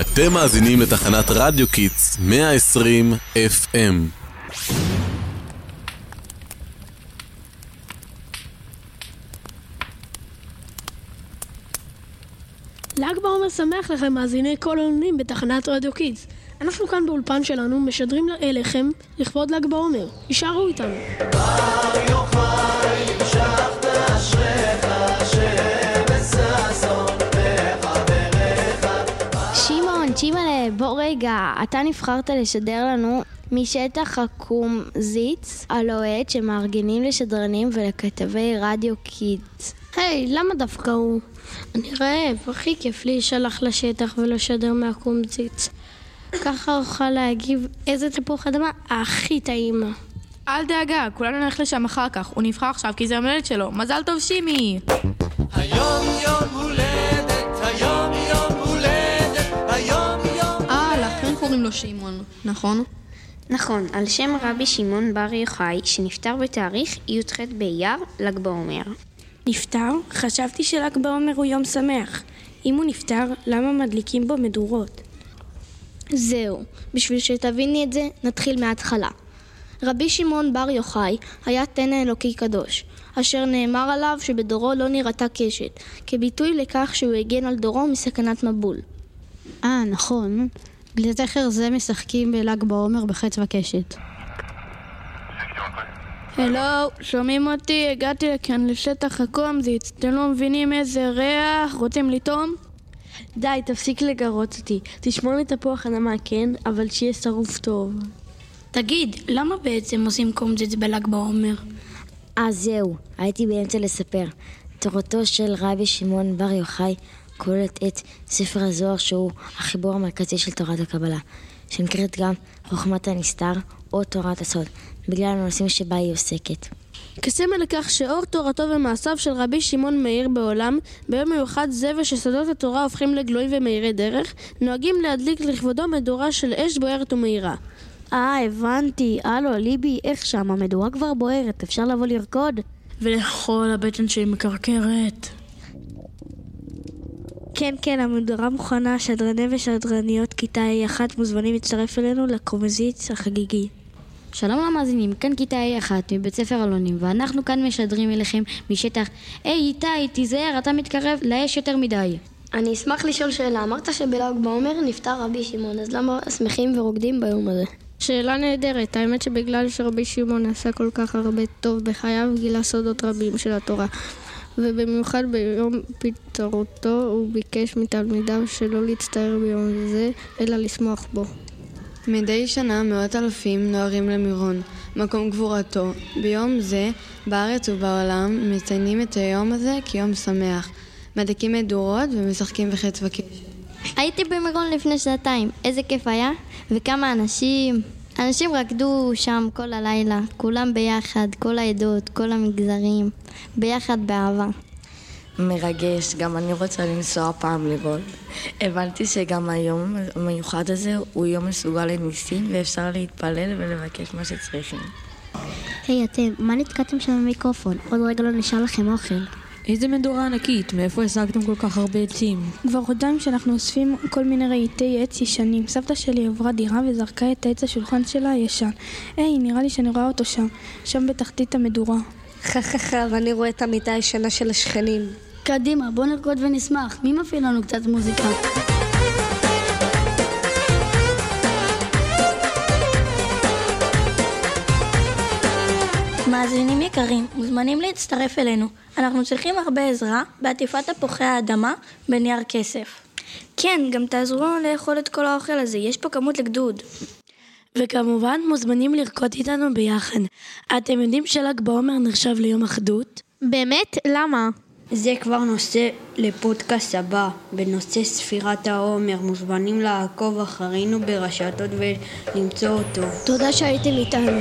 אתם מאזינים לתחנת רדיו Kids 120 FM. ל"ג בעומר שמח לכם, מאזיני כל העונים בתחנת רדיו Kids. אנחנו כאן באולפן שלנו משדרים אליכם לכבוד ל"ג בעומר. הישארו איתנו. שמעון, רגע, אתה נבחרת לשדר לנו משטח הקומזיץ הלוהט שמארגנים לשדרנים ולכתבי רדיו קידס. היי, למה דווקא הוא? אני רעב, הכי כיף להישלח לשטח ולשדר מהקומציץ. ככה אוכל להגיב איזה תפוח אדמה הכי טעימה. אל דאגה, כולנו נלך לשם אחר כך. הוא נבחר עכשיו כי זה יום הולדת שלו. מזל טוב, שימי! היום יום הולדת, לו שמעון, נכון? נכון, על שם רבי שמעון בר יוחאי, שנפטר בתאריך י"ח באייר, ל"ג בעומר. נפטר? חשבתי של"ג בעומר הוא יום שמח. אם הוא נפטר, למה מדליקים בו מדורות? זהו, בשביל שתביני את זה, נתחיל מההתחלה. רבי שמעון בר יוחאי היה תנא אלוקי קדוש, אשר נאמר עליו שבדורו לא נראתה קשת, כביטוי לכך שהוא הגן על דורו מסכנת מבול. אה, נכון. לזכר זה משחקים בל"ג בעומר בחץ וקשת. הלו, שומעים אותי? הגעתי לכאן לשטח הקומזיץ. אתם לא מבינים איזה ריח? רוצים לטעום? די, תפסיק לגרות אותי. תשמור לי תפוח אדמה, כן? אבל שיהיה שרוף טוב. תגיד, למה בעצם עושים קומזיץ בל"ג בעומר? אה, זהו, הייתי באמצע לספר. תורתו של רבי שמעון בר יוחאי כוללת את ספר הזוהר שהוא החיבור המרכזי של תורת הקבלה, שנקראת גם חוכמת הנסתר או תורת הסוד, בגלל הנושאים שבה היא עוסקת. כסמל לכך שאור תורתו ומעשיו של רבי שמעון מאיר בעולם, ביום מיוחד זה ושסודות התורה הופכים לגלויים ומאירי דרך, נוהגים להדליק לכבודו מדורה של אש בוערת ומאירה. אה, הבנתי. הלו, ליבי, איך שם? המדורה כבר בוערת, אפשר לבוא לרקוד? ולאכול, הבטן שלי מקרקרת. כן, כן, המדורה מוכנה, שדרני ושדרניות כיתה A1 מוזמנים להצטרף אלינו לקומזיץ החגיגי. שלום למאזינים, כאן כיתה A1 מבית ספר אלונים, ואנחנו כאן משדרים אליכם משטח היי איתי, תיזהר, אתה מתקרב לאש יותר מדי. אני אשמח לשאול שאלה. אמרת שבל"ג בעומר נפטר רבי שמעון, אז למה שמחים ורוקדים ביום הזה? שאלה נהדרת, האמת שבגלל שרבי שמעון עשה כל כך הרבה טוב בחייו, גילה סודות רבים של התורה. ובמיוחד ביום פיטרותו הוא ביקש מתלמידיו שלא להצטער ביום זה, אלא לשמוח בו. מדי שנה מאות אלפים נוהרים למירון, מקום גבורתו. ביום זה, בארץ ובעולם, מציינים את היום הזה כיום שמח. מדליקים מדורות ומשחקים בחץ וקשת. הייתי במירון לפני שנתיים, איזה כיף היה, וכמה אנשים. אנשים רקדו שם כל הלילה, כולם ביחד, כל העדות, כל המגזרים, ביחד באהבה. מרגש, גם אני רוצה לנסוע פעם לראות. הבנתי שגם היום המיוחד הזה הוא יום מסוגל לניסים ואפשר להתפלל ולבקש מה שצריכים. היי, hey, אתם, מה נתקעתם שם במיקרופון? עוד רגע לא נשאר לכם אוכל. איזה מדורה ענקית, מאיפה השגתם כל כך הרבה עצים? כבר חודשיים שאנחנו אוספים כל מיני רהיטי עץ ישנים. סבתא שלי עברה דירה וזרקה את העץ השולחן שלה הישן. היי, נראה לי שאני רואה אותו שם, שם בתחתית המדורה. חככה, ואני רואה את המיטה הישנה של השכנים. קדימה, בוא נרקוד ונשמח. מי מפעיל לנו קצת מוזיקה? מאזינים יקרים, מוזמנים להצטרף אלינו. אנחנו צריכים הרבה עזרה בעטיפת תפוחי האדמה בנייר כסף. כן, גם תעזרו לנו לאכול את כל האוכל הזה, יש פה כמות לגדוד. וכמובן, מוזמנים לרקוד איתנו ביחד. אתם יודעים של"ג בעומר נחשב ליום אחדות? באמת? למה? זה כבר נושא לפודקאסט הבא, בנושא ספירת העומר. מוזמנים לעקוב אחרינו ברשתות ולמצוא אותו. תודה שהייתם איתנו.